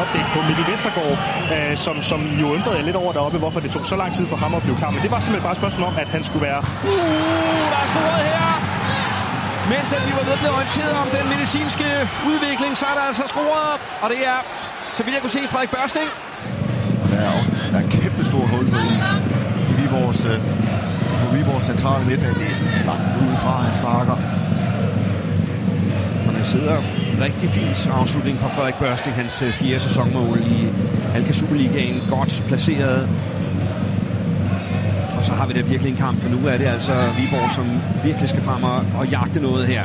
ordentligt update på Mikkel Vestergaard, øh, som, som jo undrede jeg lidt over deroppe, hvorfor det tog så lang tid for ham at blive klar. Men det var simpelthen bare et spørgsmål om, at han skulle være... Uh, der er scoret her! Mens at vi var ved at blive orienteret om den medicinske udvikling, så er der altså scoret, og det er, så vidt jeg kunne se, Frederik Børsting. Der er også der er et kæmpe stort hul for i, i Viborgs, øh, på Viborgs centrale midt. Det er langt udefra, han sparker. Sidder rigtig fint afslutning fra Frederik Børsting, hans øh, fjerde sæsonmål i Alka Superligaen. Godt placeret. Og så har vi da virkelig en kamp, for nu er det altså Viborg, som virkelig skal frem og, og jagte noget her.